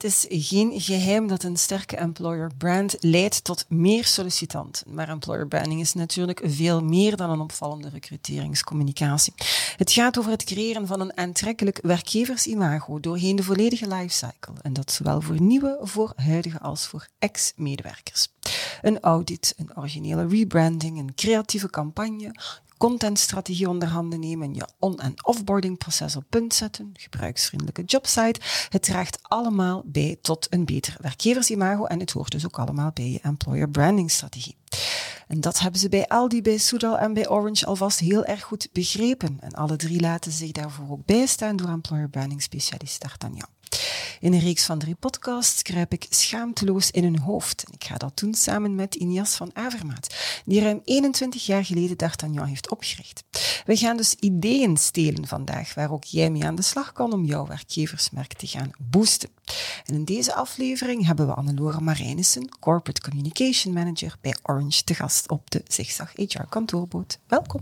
Het is geen geheim dat een sterke employer brand leidt tot meer sollicitanten. Maar employer branding is natuurlijk veel meer dan een opvallende recruteringscommunicatie. Het gaat over het creëren van een aantrekkelijk werkgeversimago doorheen de volledige lifecycle. En dat zowel voor nieuwe, voor huidige als voor ex-medewerkers. Een audit, een originele rebranding, een creatieve campagne, contentstrategie onder handen nemen, je on- en offboardingproces op punt zetten, gebruiksvriendelijke jobsite. Het draagt allemaal bij tot een beter werkgeversimago en het hoort dus ook allemaal bij je employer branding strategie. En dat hebben ze bij Aldi, bij Soudal en bij Orange alvast heel erg goed begrepen. En alle drie laten zich daarvoor ook bijstaan door employer branding specialist D'Artagnan. In een reeks van drie podcasts kruip ik schaamteloos in hun hoofd. En ik ga dat doen samen met Inias van Avermaat, die ruim 21 jaar geleden D'Artagnan heeft opgericht. We gaan dus ideeën stelen vandaag, waar ook jij mee aan de slag kan om jouw werkgeversmerk te gaan boosten. En in deze aflevering hebben we Annelore Marijnissen, Corporate Communication Manager bij Orange, te gast op de Zigzag HR kantoorboot. Welkom.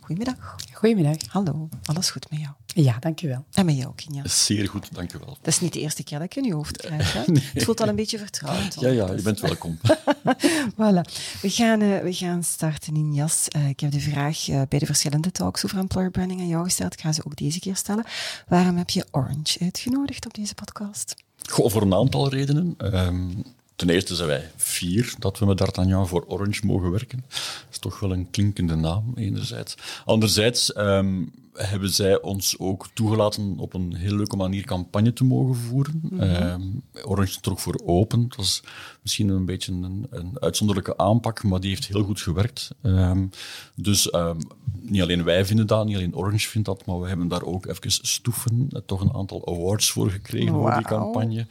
Goedemiddag. Goedemiddag. Hallo, alles goed met jou? Ja, dankjewel. En met jou ook, Inias. Zeer goed, dank u wel. Dat is niet de eerste keer dat ik in je hoofd krijg. Hè? Het voelt al een beetje vertrouwd. Ja, ja, je bent welkom. voilà. We gaan, uh, we gaan starten in jas. Uh, ik heb de vraag uh, bij de verschillende talks over employer branding aan jou gesteld. Ik ga ze ook deze keer stellen. Waarom heb je Orange uitgenodigd op deze podcast? Goh, voor een aantal redenen. Um, ten eerste zijn wij vier dat we met D'Artagnan voor Orange mogen werken. Dat is toch wel een klinkende naam, enerzijds. Anderzijds um, hebben zij ons ook toegelaten op een heel leuke manier campagne te mogen voeren. Mm -hmm. um, Orange ook voor open. Dat was misschien een beetje een, een, uitzonderlijke aanpak, maar die heeft heel goed gewerkt. Um, dus niet alleen wij vinden dat, niet alleen Orange vindt dat, maar we hebben daar ook even stoeven, toch een aantal awards voor gekregen wow. voor die campagne.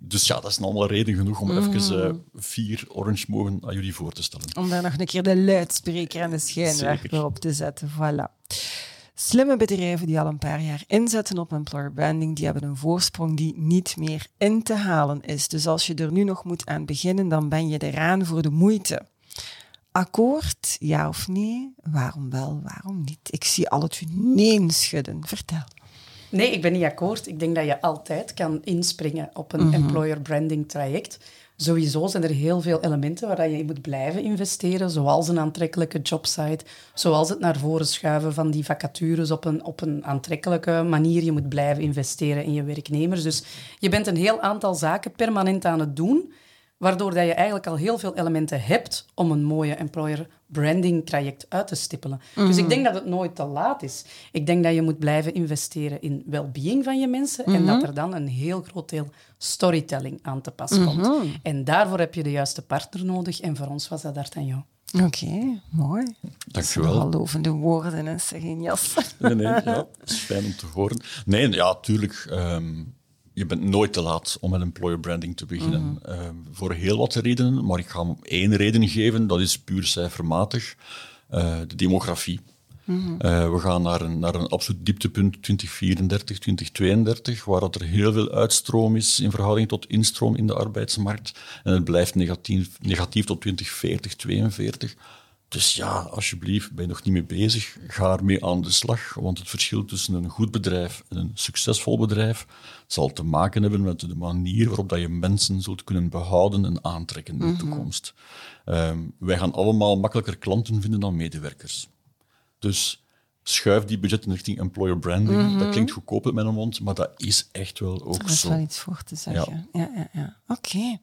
dus ja, dat is allemaal reden genoeg om mm even uh, vier Orange mogen aan jullie voor te stellen. Om daar nog een keer de luidspreker en de schijnwerper op te zetten. Voilà. Slimme bedrijven die al een paar jaar inzetten op employer branding, die hebben een voorsprong die niet meer in te halen is. Dus als je er nu nog moet aan beginnen, dan ben je eraan voor de moeite. Akkoord, ja of nee? Waarom wel, waarom niet? Ik zie al het nee schudden. Vertel. Nee, ik ben niet akkoord. Ik denk dat je altijd kan inspringen op een mm -hmm. employer branding traject. Sowieso zijn er heel veel elementen waar je moet blijven investeren, zoals een aantrekkelijke jobsite, zoals het naar voren schuiven van die vacatures op een, op een aantrekkelijke manier. Je moet blijven investeren in je werknemers. Dus je bent een heel aantal zaken permanent aan het doen, waardoor dat je eigenlijk al heel veel elementen hebt om een mooie employer branding traject uit te stippelen. Mm -hmm. Dus ik denk dat het nooit te laat is. Ik denk dat je moet blijven investeren in well-being van je mensen mm -hmm. en dat er dan een heel groot deel storytelling aan te pas mm -hmm. komt. En daarvoor heb je de juiste partner nodig en voor ons was dat D'Artagnan. Oké, okay, mooi. Dank je wel. lovende woorden en zeg in jas. Nee, nee, ja, dat is fijn om te horen. Nee, ja, tuurlijk. Um, je bent nooit te laat om met employer branding te beginnen. Mm -hmm. uh, voor heel wat redenen, maar ik ga hem één reden geven, dat is puur cijfermatig. Uh, de demografie. Mm -hmm. uh, we gaan naar een, naar een absoluut dieptepunt 2034, 2032, waar dat er heel veel uitstroom is in verhouding tot instroom in de arbeidsmarkt. En het blijft negatief, negatief tot 2040, 42. Dus ja, alsjeblieft, ben je nog niet mee bezig, ga ermee aan de slag. Want het verschil tussen een goed bedrijf en een succesvol bedrijf zal te maken hebben met de manier waarop dat je mensen zult kunnen behouden en aantrekken in de mm -hmm. toekomst. Um, wij gaan allemaal makkelijker klanten vinden dan medewerkers. Dus schuif die budgetten richting employer branding. Mm -hmm. Dat klinkt goedkoop uit mijn mond, maar dat is echt wel ook zo. Dat is wel iets voor te zeggen. Ja, ja, ja. ja. Oké. Okay.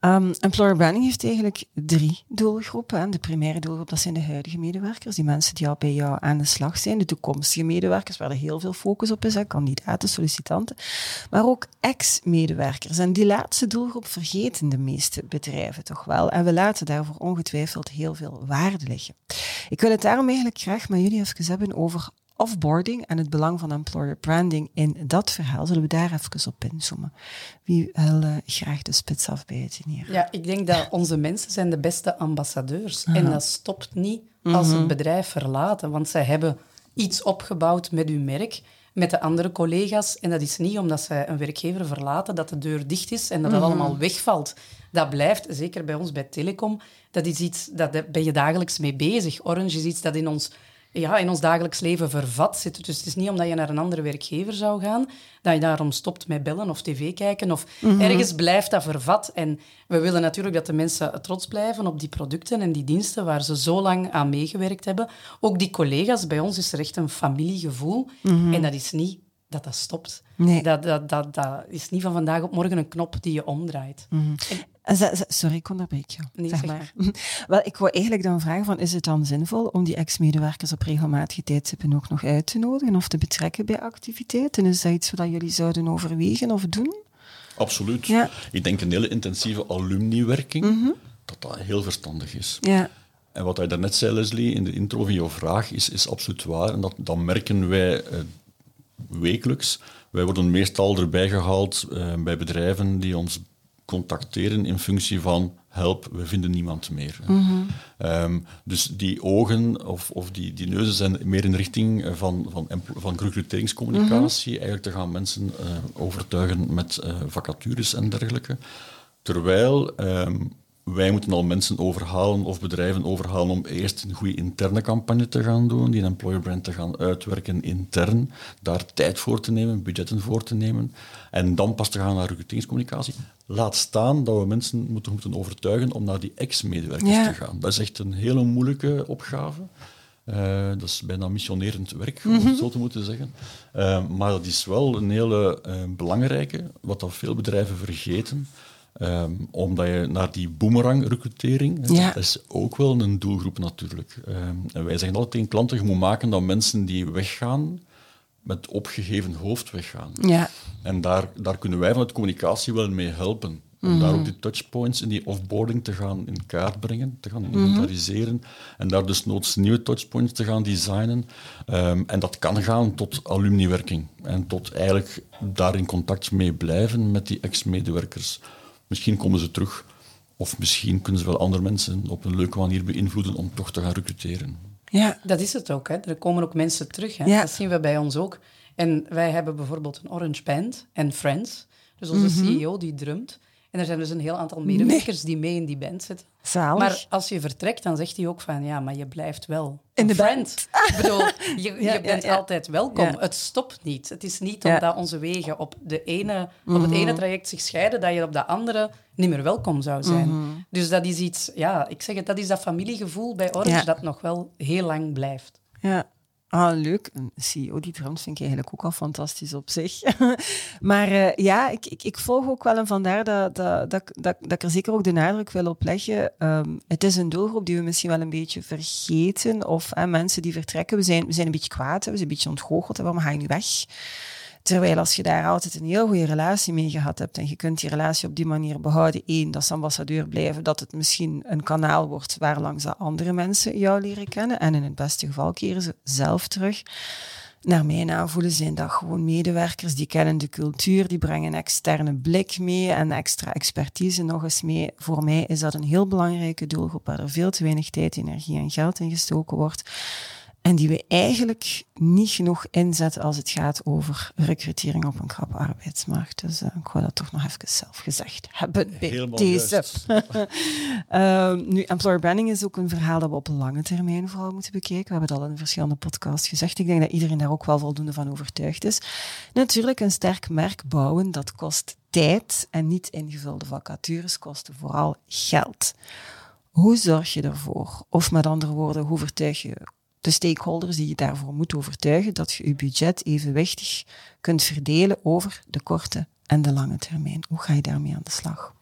Um, employer branding heeft eigenlijk drie doelgroepen. De primaire doelgroep, dat zijn de huidige medewerkers. Die mensen die al bij jou aan de slag zijn. De toekomstige medewerkers, waar er heel veel focus op is. Hè. Kandidaten, sollicitanten. Maar ook ex-medewerkers. En die laatste doelgroep vergeten de meeste bedrijven toch wel. En we laten daarvoor ongetwijfeld heel veel waarde liggen. Ik wil het daarom eigenlijk graag met jullie even hebben over offboarding en het belang van employer branding in dat verhaal, zullen we daar even op inzoomen. Wie wil uh, graag de spits afbijten hier? Ja, ik denk dat onze mensen zijn de beste ambassadeurs. En dat stopt niet als mm het bedrijf verlaten, want zij hebben iets opgebouwd met uw merk met de andere collega's. En dat is niet omdat zij een werkgever verlaten dat de deur dicht is en dat dat mhm. allemaal wegvalt. Dat blijft, zeker bij ons bij Telecom, dat is iets, dat ben je dagelijks mee bezig. Orange is iets dat in ons ja, in ons dagelijks leven vervat zit. Dus het is niet omdat je naar een andere werkgever zou gaan, dat je daarom stopt met bellen of tv kijken. Of mhm. ergens blijft dat vervat. En we willen natuurlijk dat de mensen trots blijven op die producten en die diensten waar ze zo lang aan meegewerkt hebben. Ook die collega's, bij ons is er echt een familiegevoel. Mhm. En dat is niet dat dat stopt. Nee. Dat, dat, dat, dat is niet van vandaag op morgen een knop die je omdraait. Mm Sorry, ik onderbreek je. Nee, zeg maar. Wel, ik wou eigenlijk dan vragen, van, is het dan zinvol om die ex-medewerkers op regelmatige tijdstippen ook nog uit te nodigen of te betrekken bij activiteiten? Is dat iets wat jullie zouden overwegen of doen? Absoluut. Ja. Ik denk een hele intensieve alumni-werking, mhm. dat dat heel verstandig is. Ja. En wat hij daarnet zei, Leslie, in de intro van jouw vraag, is, is absoluut waar. En dat, dat merken wij eh, wekelijks. Wij worden meestal erbij gehaald uh, bij bedrijven die ons contacteren in functie van help, we vinden niemand meer. Mhm. Ehm, dus die ogen of, of die, die neuzen zijn meer in de richting van, van, van recruteringscommunicatie, mhm. eigenlijk te gaan mensen uh, overtuigen met uh, vacatures en dergelijke. Terwijl ehm, wij moeten al mensen overhalen of bedrijven overhalen om eerst een goede interne campagne te gaan doen, die een employer brand te gaan uitwerken intern, daar tijd voor te nemen, budgetten voor te nemen en dan pas te gaan naar recruteringscommunicatie. Laat staan dat we mensen moeten, moeten overtuigen om naar die ex-medewerkers te gaan. Dat is echt een hele moeilijke opgave. Uh, dat is bijna missionerend werk, om het mhm. zo te moeten zeggen. Uh, maar dat is wel een hele uh, belangrijke, wat dat veel bedrijven vergeten. Um, omdat je naar die boomerang-recrutering, dat is ook wel een doelgroep natuurlijk. Um, en wij zeggen altijd tegen klanten, je moet maken dat mensen die weggaan, met opgegeven hoofd weggaan. Ja. En daar, daar kunnen wij vanuit communicatie wel mee helpen. Om mhm. daar ook die touchpoints in die offboarding te gaan in kaart brengen, te gaan mhm. inventariseren. En daar dus noods nieuwe touchpoints te gaan designen. Um, en dat kan gaan tot alumniwerking. En tot eigenlijk daar in contact mee blijven met die ex-medewerkers. Misschien komen ze terug. Of misschien kunnen ze wel andere mensen op een leuke manier beïnvloeden om toch te gaan recruteren. Ja, dat is het ook. Hè. Er komen ook mensen terug. Hè. Ja. Dat zien we bij ons ook. En wij hebben bijvoorbeeld een Orange Band en Friends. Dus onze mhm. CEO die drumt. En er zijn dus een heel aantal medewerkers die mee in die band zitten. Zalig. Maar als je vertrekt, dan zegt hij ook van ja, maar je blijft wel in de friend. Ik bedoel, je, je bent altijd welkom. Het stopt niet. Het is niet omdat onze wegen op, de ene, op het ene mhm. traject zich scheiden, dat je op de andere niet meer welkom zou zijn. Mhm. Dus dat is iets, ja, ik zeg het, dat is dat familiegevoel bij Orange dat nog wel heel lang blijft. Ja, Ah, leuk. Een CEO die drums vind ik eigenlijk ook al fantastisch op zich. maar uh, ja, ik, ik, ik, volg ook wel en vandaar dat, dat, dat, dat, dat ik er zeker ook de nadruk wil op leggen. Um, het is een doelgroep die we misschien wel een beetje vergeten. Of mensen die vertrekken, we zijn, we zijn een beetje kwaad, we zijn een beetje ontgoocheld. Waarom ga je nu weg? Terwijl als je daar altijd een heel goede relatie mee gehad hebt en je kunt die relatie op die manier behouden, één, dat ze ambassadeur blijven, dat het misschien een kanaal wordt waar langs andere mensen jou leren kennen en in het beste geval keren ze zelf terug. Naar mijn aanvoelen zijn dat gewoon medewerkers die kennen de cultuur, die brengen externe blik mee en extra expertise nog eens mee. Voor mij is dat een heel belangrijke doelgroep waar er veel te weinig tijd, energie en geld in gestoken wordt. En die we eigenlijk niet genoeg inzetten als het gaat over recrutering op een krappe arbeidsmarkt. Dus uh, ik wou dat toch nog even zelf gezegd hebben bij deze. uh, nu, employer branding is ook een verhaal dat we op lange termijn vooral moeten bekijken. We hebben het al in verschillende podcasts gezegd. Ik denk dat iedereen daar ook wel voldoende van overtuigd is. Natuurlijk, een sterk merk bouwen, dat kost tijd en niet ingevulde vacatures kosten vooral geld. Hoe zorg je ervoor? Of met andere woorden, hoe vertuig je de stakeholders die je daarvoor moet overtuigen dat je je budget evenwichtig kunt verdelen over de korte en de lange termijn. Hoe ga je daarmee aan de slag?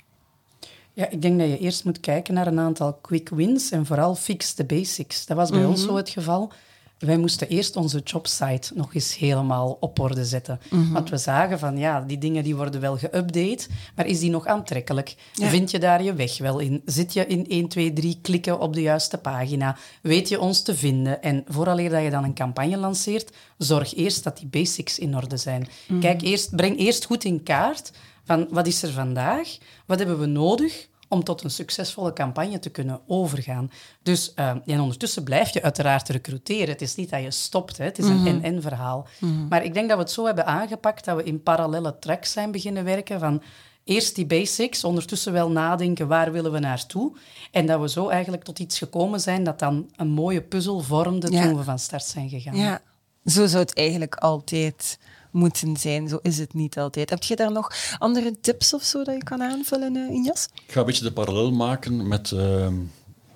Ja, ik denk dat je eerst moet kijken naar een aantal quick wins en vooral fix the basics. Dat was bij ons mhm. zo het geval. Wij moesten eerst onze jobsite nog eens helemaal op orde zetten. Want we zagen van, ja, die dingen die worden wel geüpdate, maar is die nog aantrekkelijk? Vind je daar je weg wel in? Zit je in 1, 2, 3 klikken op de juiste pagina? Weet je ons te vinden? En vooraleer dat je dan een campagne lanceert, zorg eerst dat die basics in orde zijn. Kijk eerst, breng eerst goed in kaart van wat is er vandaag? Wat hebben we nodig om tot een succesvolle campagne te kunnen overgaan. Dus uh, en ondertussen blijf je uiteraard recruteren. Het is niet dat je stopt, hè. het is een en-en verhaal. Maar ik denk dat we het zo hebben aangepakt dat we in parallele tracks zijn beginnen werken van eerst die basics, ondertussen wel nadenken waar willen we naartoe. En dat we zo eigenlijk tot iets gekomen zijn dat dan een mooie puzzel vormde toen we van start zijn gegaan. Ja, zo zou het eigenlijk altijd moeten zijn. Zo is het niet altijd. Heb je daar nog andere tips of zo dat je kan aanvullen, uh, Injas? Ik ga een beetje de parallel maken met uh,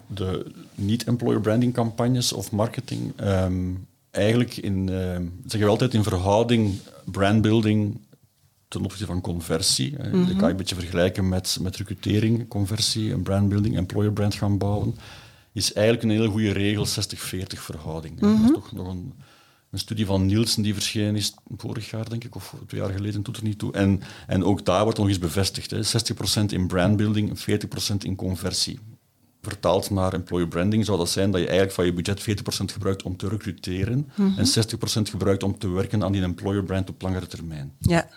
de niet-employer branding campagnes of marketing. Um, eigenlijk in, uh, zeggen we altijd in verhouding brandbuilding ten opzichte van conversie. Mm -hmm. Dat kan je een beetje vergelijken met, met recrutering, conversie en brandbuilding, employer brand gaan bouwen. Is eigenlijk een hele goede regel 60-40 verhouding. Mm -hmm. Dat is toch nog een een studie van Nielsen die verschenen is vorig jaar, denk ik, of twee jaar geleden, doet er niet toe. En, en ook daar wordt nog eens bevestigd. Hè. 60% in brandbuilding, 40% in conversie. Vertaald naar employer branding zou dat zijn dat je eigenlijk van je budget 40% gebruikt om te recruteren mm -hmm. en 60% gebruikt om te werken aan die employer brand op langere termijn. Ja.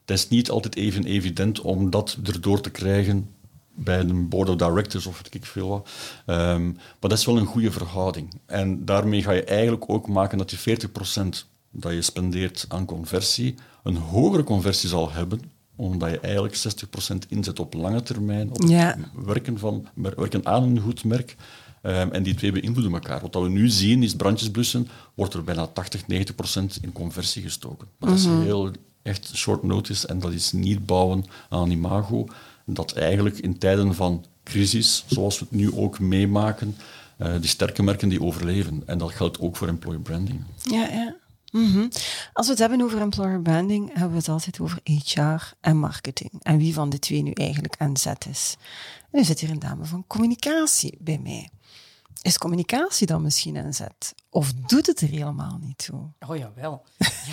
Het is niet altijd even evident om dat erdoor te krijgen bij een board of directors of weet ik veel wat. Um, maar dat is wel een goede verhouding. En daarmee ga je eigenlijk ook maken dat je 40% dat je spendeert aan conversie een hogere conversie zal hebben, omdat je eigenlijk 60% inzet op lange termijn, op ja. werken, van, werken aan een goed merk. Um, en die twee beïnvloeden elkaar. Wat we nu zien is brandjesblussen, wordt er bijna 80, 90 procent in conversie gestoken. Maar dat is Mhm. heel echt short notice en dat is niet bouwen aan imago. Dat eigenlijk in tijden van crisis, zoals we het nu ook meemaken, uh, die sterke merken die overleven. En dat geldt ook voor employer branding. Ja, ja. Mhm. Als we het hebben over employer branding, hebben we het altijd over HR en marketing. En wie van de twee nu eigenlijk aan zet is. En nu zit hier een dame van communicatie bij mij. Is communicatie dan misschien een zet? Of doet het er helemaal niet toe? Oh jawel,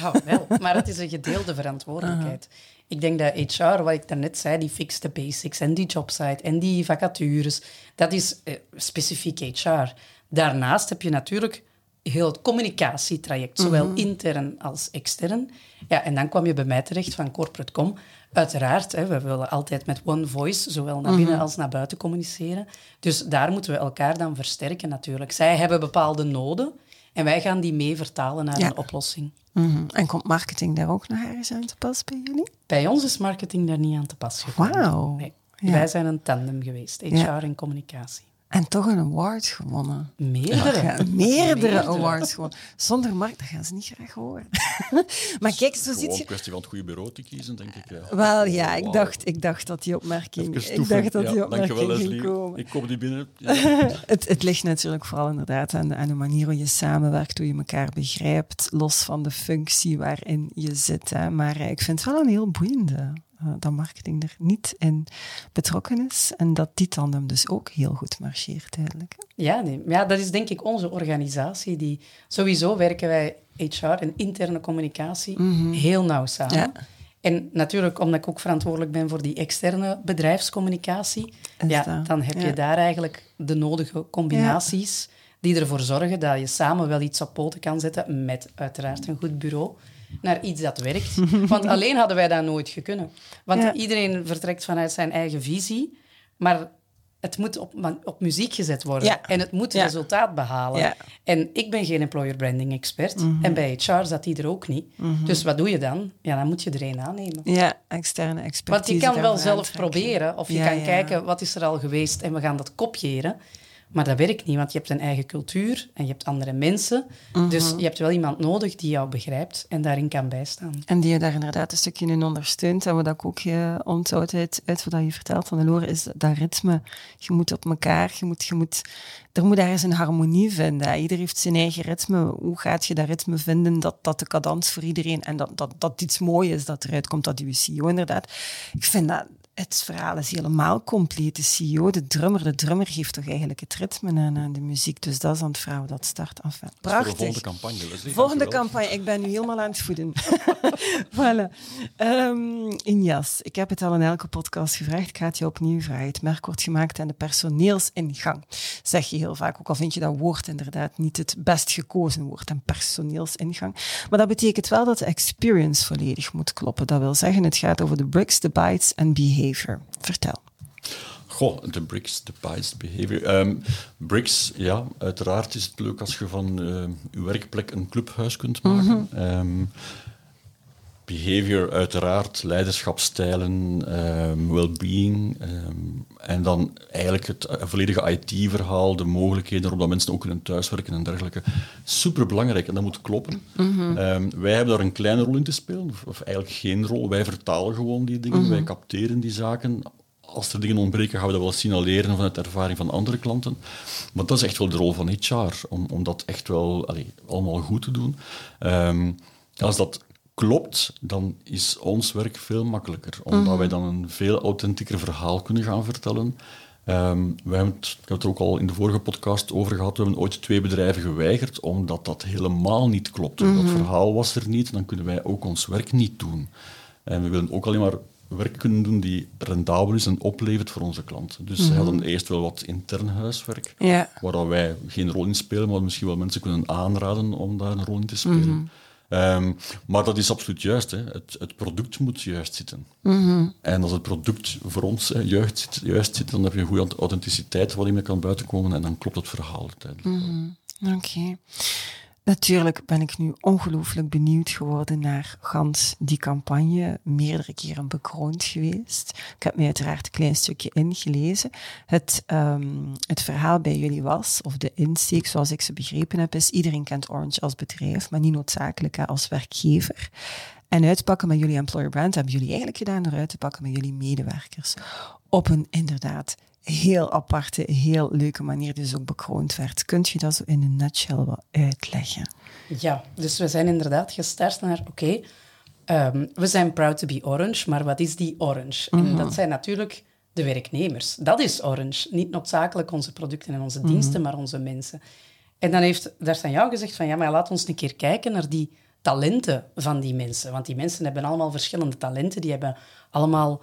jawel. maar het is een gedeelde verantwoordelijkheid. Uh -huh. Ik denk dat HR, wat ik daarnet zei, die fixt de basics en die jobsite en die vacatures, dat is uh, specifiek HR. Daarnaast heb je natuurlijk heel het communicatietraject, zowel mm -hmm. intern als extern. Ja, en dan kwam je bij mij terecht van Corporate.com. Uiteraard, hè, we willen altijd met one voice, zowel naar binnen -hmm. als naar buiten communiceren. Dus daar moeten we elkaar dan versterken natuurlijk. Zij hebben bepaalde noden en wij gaan die mee vertalen naar ja. een oplossing. Mm -hmm. En komt marketing daar ook nog ergens aan te pas bij jullie? Bij ons is marketing daar niet aan te pas gekomen. Wauw. Nee. Ja. Wij zijn een tandem geweest, HR en communicatie. En toch een award gewonnen. Meerdere. Ja, meerdere, meerdere, awards gewonnen. Zonder markt, dat gaan ze niet graag horen. maar kijk, zo zit je... een kwestie van het goede bureau te kiezen, denk ik. Ja. Wel, ja, ik, wow. dacht, ik dacht dat die opmerking, ik dacht dat die opmerking ging komen. Ik kom die binnen. Ja. het, het ligt natuurlijk vooral inderdaad aan de, aan de manier hoe je samenwerkt, hoe je elkaar begrijpt, los van de functie waarin je zit. Hè. Maar ik vind het wel een heel boeiende uh, dat marketing er niet in betrokken is en dat die tandem dus ook heel goed marcheert eigenlijk. Ja, nee. ja, dat is denk ik onze organisatie. Die, sowieso werken wij HR en interne communicatie mm -hmm. heel nauw samen. Ja. En natuurlijk, omdat ik ook verantwoordelijk ben voor die externe bedrijfscommunicatie, ja, dat? dan heb ja. je daar eigenlijk de nodige combinaties ja. die ervoor zorgen dat je samen wel iets op poten kan zetten met uiteraard een goed bureau naar iets dat werkt. Want alleen hadden wij dat nooit gekunnen. Want ja. iedereen vertrekt vanuit zijn eigen visie, maar het moet op, op muziek gezet worden. Ja. En het moet ja. resultaat behalen. En ik ben geen employer branding expert. Mm -hmm. En bij HR zat die er ook niet. Mm -hmm. Dus wat doe je dan? Ja, dan moet je er een aannemen. Ja, externe expertise. Want je kan wel zelf proberen. Of je kan kijken, wat is er al geweest? En we gaan dat kopiëren. Maar dat werkt niet, want je hebt een eigen cultuur en je hebt andere mensen. Dus je hebt wel iemand nodig die jou begrijpt en daarin kan bijstaan. En die je daar inderdaad een stukje in ondersteunt. En wat ik ook je onthoud uit, uit wat je vertelt van de Loren, is dat ritme. Je moet op elkaar, je moet, je moet, er moet ergens een harmonie vinden. Ieder heeft zijn eigen ritme. Hoe gaat je dat ritme vinden dat, dat de cadans voor iedereen en dat, dat, dat iets moois is dat eruit komt, dat die CEO inderdaad. Ik vind dat het verhaal is helemaal compleet. De CEO, de drummer, de drummer geeft toch eigenlijk het ritme aan, aan de muziek. Dus dat is aan het vrouw dat start. Enfin, prachtig. volgende campagne, Leslie. Volgende campagne. Ik ben nu helemaal aan het voeden. voilà. Um, Injas, ik heb het al in elke podcast gevraagd. Ik ga het je opnieuw vragen. Het merk wordt gemaakt aan de personeelsingang. Zeg je heel vaak, ook al vind je dat woord inderdaad niet het best gekozen woord, een personeelsingang. Maar dat betekent wel dat de experience volledig moet kloppen. Dat wil zeggen, het gaat over de bricks, de bytes en behavior. Vertel. Goh, de bricks, de bytes, behavior. Um, bricks, ja, uiteraard is het leuk als je van uh, je werkplek een clubhuis kunt maken. Mm um, behavior, uiteraard, leiderschapstijlen, um, well-being. en dan eigenlijk het volledige IT-verhaal, de mogelijkheden waarop dat mensen ook kunnen thuiswerken en dergelijke. Super belangrijk en dat moet kloppen. Mm wij hebben daar een kleine rol in te spelen, of, eigenlijk geen rol. Wij vertalen gewoon die dingen, mhm. wij capteren die zaken als er dingen ontbreken, gaan we dat wel signaleren vanuit de ervaring van andere klanten. Maar dat is echt wel de rol van HR, om, om dat echt wel allee, allemaal goed te doen. Als dat klopt, dan is ons werk veel makkelijker, omdat mhm. wij dan een veel authentieker verhaal kunnen gaan vertellen. Um, we hebben het, ik heb het er ook al in de vorige podcast over gehad, we hebben ooit twee bedrijven geweigerd, omdat dat helemaal niet klopt. Dat mhm. verhaal was er niet, dan kunnen wij ook ons werk niet doen. En we willen ook alleen maar werk kunnen doen die rendabel is en oplevert voor onze klanten. Dus mm ze hadden eerst wel wat intern huiswerk, ja. waar wij geen rol in spelen, maar misschien wel mensen kunnen aanraden om daar een rol in te spelen. Mhm. Ehm, maar dat is absoluut juist. Hè. Het, het, product moet juist zitten. Mhm. En als het product voor ons hè, juist, zit, juist zit, dan heb je een goede authenticiteit waarin je kan buitenkomen en dan klopt het verhaal uiteindelijk. Mm Oké. Natuurlijk ben ik nu ongelooflijk benieuwd geworden naar gans die campagne. Meerdere keren bekroond geweest. Ik heb mij uiteraard een klein stukje ingelezen. Het, um, het verhaal bij jullie was, of de insteek zoals ik ze begrepen heb, is iedereen kent Orange als bedrijf, maar niet noodzakelijk als werkgever. En uitpakken met jullie employer brand hebben jullie eigenlijk gedaan door uit te pakken met jullie medewerkers. Op een inderdaad heel aparte, heel leuke manier dus ook bekroond werd. Kunt je dat zo in een nutshell wat uitleggen? Ja, dus we zijn inderdaad gestart naar, oké, ehm, we zijn proud to be orange, maar wat is die orange? En mhm. dat zijn natuurlijk de werknemers. Dat is orange. Niet noodzakelijk onze producten en onze diensten, mhm. maar onze mensen. En dan heeft jou gezegd van, ja, maar laat ons een keer kijken naar die talenten van die mensen. Want die mensen hebben allemaal verschillende talenten. Die hebben allemaal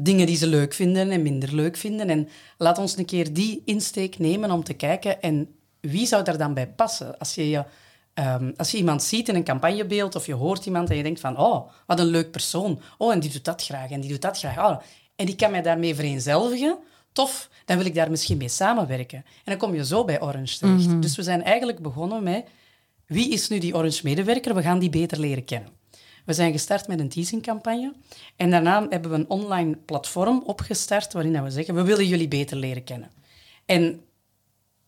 dingen die ze leuk vinden en minder leuk vinden. En laat ons een keer die insteek nemen om te kijken en wie zou daar dan bij passen? Als je, um, als je iemand ziet in een campagnebeeld of je hoort iemand en je denkt van oh, wat een leuk persoon. Oh, en die doet dat graag en die doet dat graag. Oh, en die kan mij daarmee vereenzelvigen. Tof, dan wil ik daar misschien mee samenwerken. En dan kom je zo bij Orange terecht. Mhm. Dus we zijn eigenlijk begonnen met wie is nu die Orange-medewerker? We gaan die beter leren kennen. We zijn gestart met een teasingcampagne. En daarna hebben we een online platform opgestart waarin we zeggen, we willen jullie beter leren kennen. En in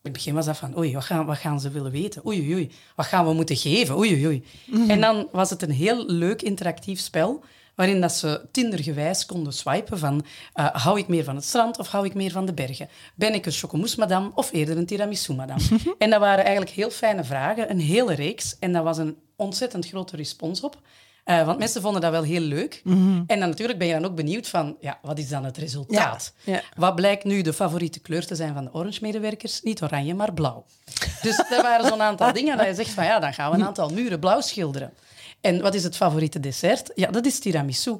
het begin was dat van, oei, wat gaan, wat gaan ze willen weten? Oei, oei, oei, wat gaan we moeten geven? Oei, oei, mhm. En dan was het een heel leuk interactief spel waarin dat ze tindergewijs konden swipen van uh, hou ik meer van het strand of hou ik meer van de bergen? Ben ik een chocomousse-madame of eerder een tiramisu-madame? en dat waren eigenlijk heel fijne vragen, een hele reeks. En dat was een ontzettend grote respons op. Uh, want mensen vonden dat wel heel leuk. Mhm. En dan natuurlijk ben je dan ook benieuwd van, ja, wat is dan het resultaat? Ja. Wat blijkt nu de favoriete kleur te zijn van de Orange-medewerkers? Niet oranje, maar blauw. Dus er waren zo'n aantal dingen dat je zegt van, ja, dan gaan we een aantal muren blauw schilderen. En wat is het favoriete dessert? Ja, dat is tiramisu.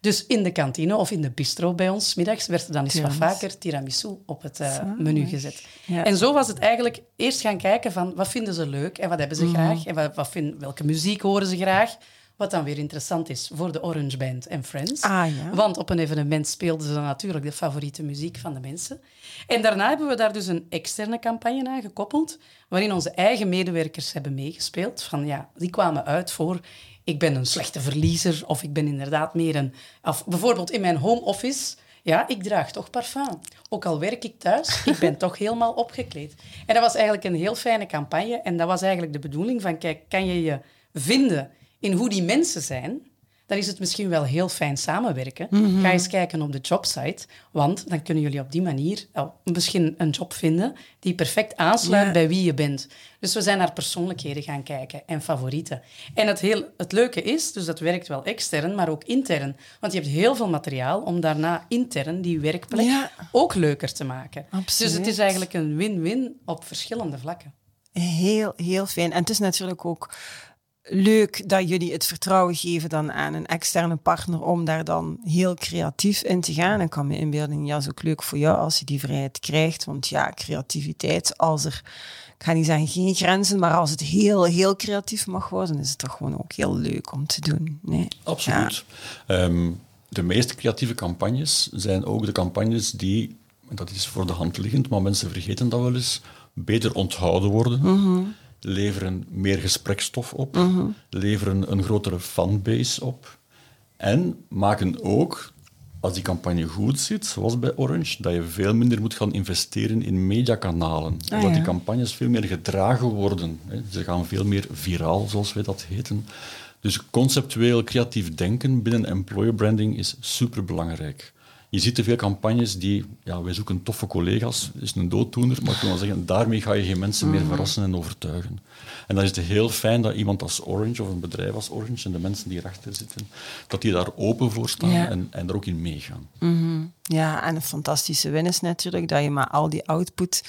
Dus in de kantine of in de bistro bij ons, middags, werd er dan eens wat vaker tiramisu op het uh, menu gezet. En zo was het eigenlijk eerst gaan kijken van, wat vinden ze leuk en wat hebben ze mhm. graag? En wat, wat vind, welke muziek horen ze graag? Wat dan weer interessant is voor de Orange Band en Friends. Ah, ja. Want op een evenement speelden ze dan natuurlijk de favoriete muziek van de mensen. En daarna hebben we daar dus een externe campagne aan gekoppeld, waarin onze eigen medewerkers hebben meegespeeld. Van ja, die kwamen uit voor ik ben een slechte verliezer of ik ben inderdaad meer een... Of bijvoorbeeld in mijn home office... Ja, ik draag toch parfum. Ook al werk ik thuis, ik ben toch helemaal opgekleed. En dat was eigenlijk een heel fijne campagne. En dat was eigenlijk de bedoeling van, kijk, kan je je vinden in hoe die mensen zijn, dan is het misschien wel heel fijn samenwerken. Mhm. Ga eens kijken op de jobsite, want dan kunnen jullie op die manier oh, misschien een job vinden die perfect aansluit Ja. bij wie je bent. Dus we zijn naar persoonlijkheden gaan kijken en favorieten. En het, heel, het leuke is, dus dat werkt wel extern, maar ook intern. Want je hebt heel veel materiaal om daarna intern die werkplek Ja. ook leuker te maken. Dus het is eigenlijk een win-win op verschillende vlakken. Heel, heel fijn. En het is natuurlijk ook leuk dat jullie het vertrouwen geven dan aan een externe partner om daar dan heel creatief in te gaan. En ik kan me inbeelden, ja, is ook leuk voor jou als je die vrijheid krijgt. Want ja, creativiteit, als er, ik ga niet zeggen geen grenzen, maar als het heel, heel creatief mag worden, is het toch gewoon ook heel leuk om te doen. Nee. Absoluut. Ehm, de meest creatieve campagnes zijn ook de campagnes die, en dat is voor de hand liggend, maar mensen vergeten dat wel eens, beter onthouden worden, leveren meer gesprekstof op, leveren een grotere fanbase op en maken ook, als die campagne goed zit, zoals bij Orange, dat je veel minder moet gaan investeren in mediakanalen. Ah, omdat die campagnes veel meer gedragen worden. Hè. Ze gaan veel meer viraal, zoals wij dat heten. Dus conceptueel creatief denken binnen employer branding is superbelangrijk. Je ziet te veel campagnes die, ja, wij zoeken toffe collega's, is een dooddoener, maar ik wil wel zeggen, daarmee ga je geen mensen meer verrassen en overtuigen. En dan is het heel fijn dat iemand als Orange of een bedrijf als Orange en de mensen die erachter zitten, dat die daar open voor staan Ja. en, en er ook in meegaan. Ja, en een fantastische win is natuurlijk dat je met al die output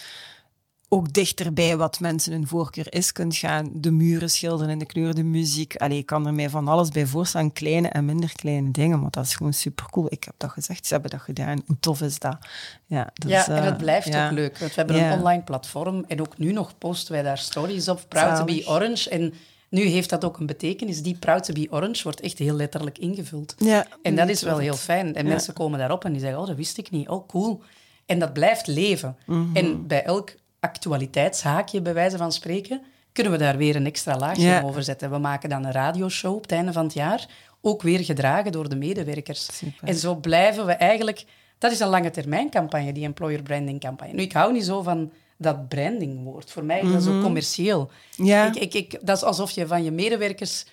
ook dichterbij wat mensen hun voorkeur is kunt gaan. De muren schilderen in de kleur, de muziek. Allee, ik kan er mij van alles bij voorstellen, kleine en minder kleine dingen, maar dat is gewoon super cool. Ik heb dat gezegd, ze hebben dat gedaan. Hoe tof is dat? Ja, dus, ja, en eh, het blijft ja. ook leuk. Want we hebben Ja. een online platform en ook nu nog posten wij daar stories op. Proud to be orange. En nu heeft dat ook een betekenis. Die proud to be orange wordt echt heel letterlijk ingevuld. Ja, En dat is wel heel fijn. En Ja. mensen komen daarop en die zeggen, oh, dat wist ik niet. Oh, cool. En dat blijft leven. Mhm. En bij elk actualiteitshaakje, bij wijze van spreken, kunnen we daar weer een extra laagje Ja. over zetten. We maken dan een radioshow op het einde van het jaar, ook weer gedragen door de medewerkers. Super. En zo blijven we eigenlijk... Dat is een lange termijn campagne, die employer branding campagne. Nu, ik hou niet zo van dat brandingwoord. Voor mij is dat zo commercieel. Mhm. Ja. Ik, ik, ik, dat is alsof je van je medewerkers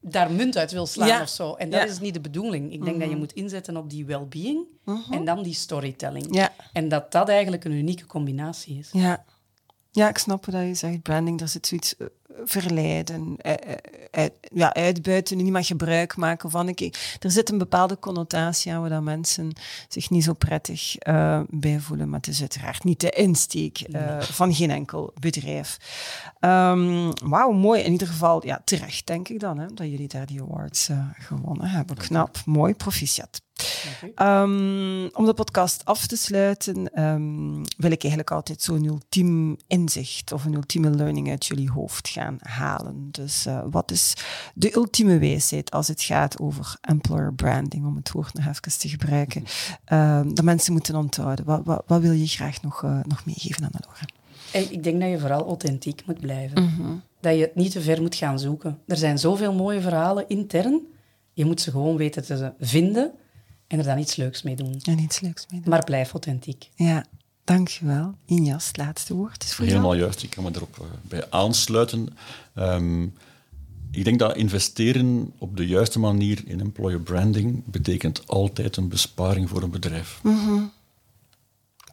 daar munt uit wil slaan Ja. of zo. En dat Ja. Mhm. is niet de bedoeling. Ik denk dat je moet inzetten op die well-being en dan die storytelling. Ja. En dat dat eigenlijk een unieke combinatie is. Ja. Ja, ik snap wat je zegt. Branding, daar zit zoiets eh, verleiden, eh, eh, uit, ja, uitbuiten, niemand gebruik maken van. Ik, er zit een bepaalde connotatie aan waar dat mensen zich niet zo prettig eh, bij voelen. Maar het is uiteraard niet de insteek eh, van geen enkel bedrijf. Ehm, Wauw, mooi. In ieder geval, ja, terecht denk ik dan, hè, dat jullie daar die awards eh, gewonnen hebben. Knap, mooi, proficiat. Ehm, om de podcast af te sluiten, ehm, wil ik eigenlijk altijd zo'n ultiem inzicht of een ultieme learning uit jullie hoofd gaan halen. Dus eh, wat is de ultieme wijsheid als het gaat over employer branding, om het woord nog even te gebruiken, ehm, dat mensen moeten onthouden? Wat, wat, wat wil je graag nog, eh, nog meegeven aan de Laura? En Ik denk dat je vooral authentiek moet blijven. Dat je het niet te ver moet gaan zoeken. Er zijn zoveel mooie verhalen intern. Je moet ze gewoon weten te vinden en er dan iets leuks mee doen. En iets leuks mee doen. Maar blijf authentiek. Ja, dankjewel. Injas, het laatste woord is voor jou. Helemaal juist, ik kan me erop eh, bij aansluiten. Ehm, ik denk dat investeren op de juiste manier in employer branding betekent altijd een besparing voor een bedrijf.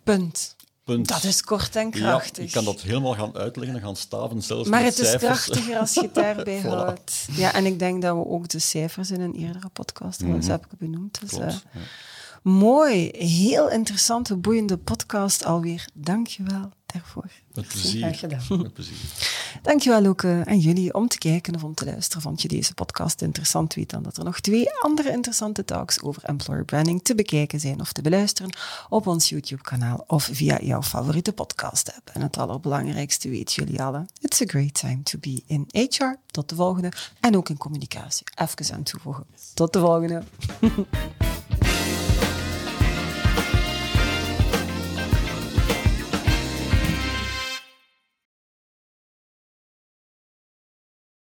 Punt. Punt. Dat is kort en krachtig. Ja, ik kan dat helemaal gaan uitleggen en gaan staven, zelfs Maar met het is krachtiger als je het daarbij Voilà. houdt. Ja, en ik denk dat we ook de cijfers in een eerdere podcast mm Mhm. heb ik benoemd. Dus, Klopt, eh, ja. Mooi, heel interessante, boeiende podcast alweer. Dank je wel daarvoor. Met plezier. Graag gedaan. Met plezier. Dankjewel ook aan jullie om te kijken of om te luisteren. Vond je deze podcast interessant? Weet dan dat er nog twee andere interessante talks over employer branding te bekijken zijn of te beluisteren op ons YouTube-kanaal of via jouw favoriete podcast-app. En het allerbelangrijkste weten jullie allen. It's a great time to be in HR. Tot de volgende. En ook in communicatie. Even aan toevoegen. Tot de volgende.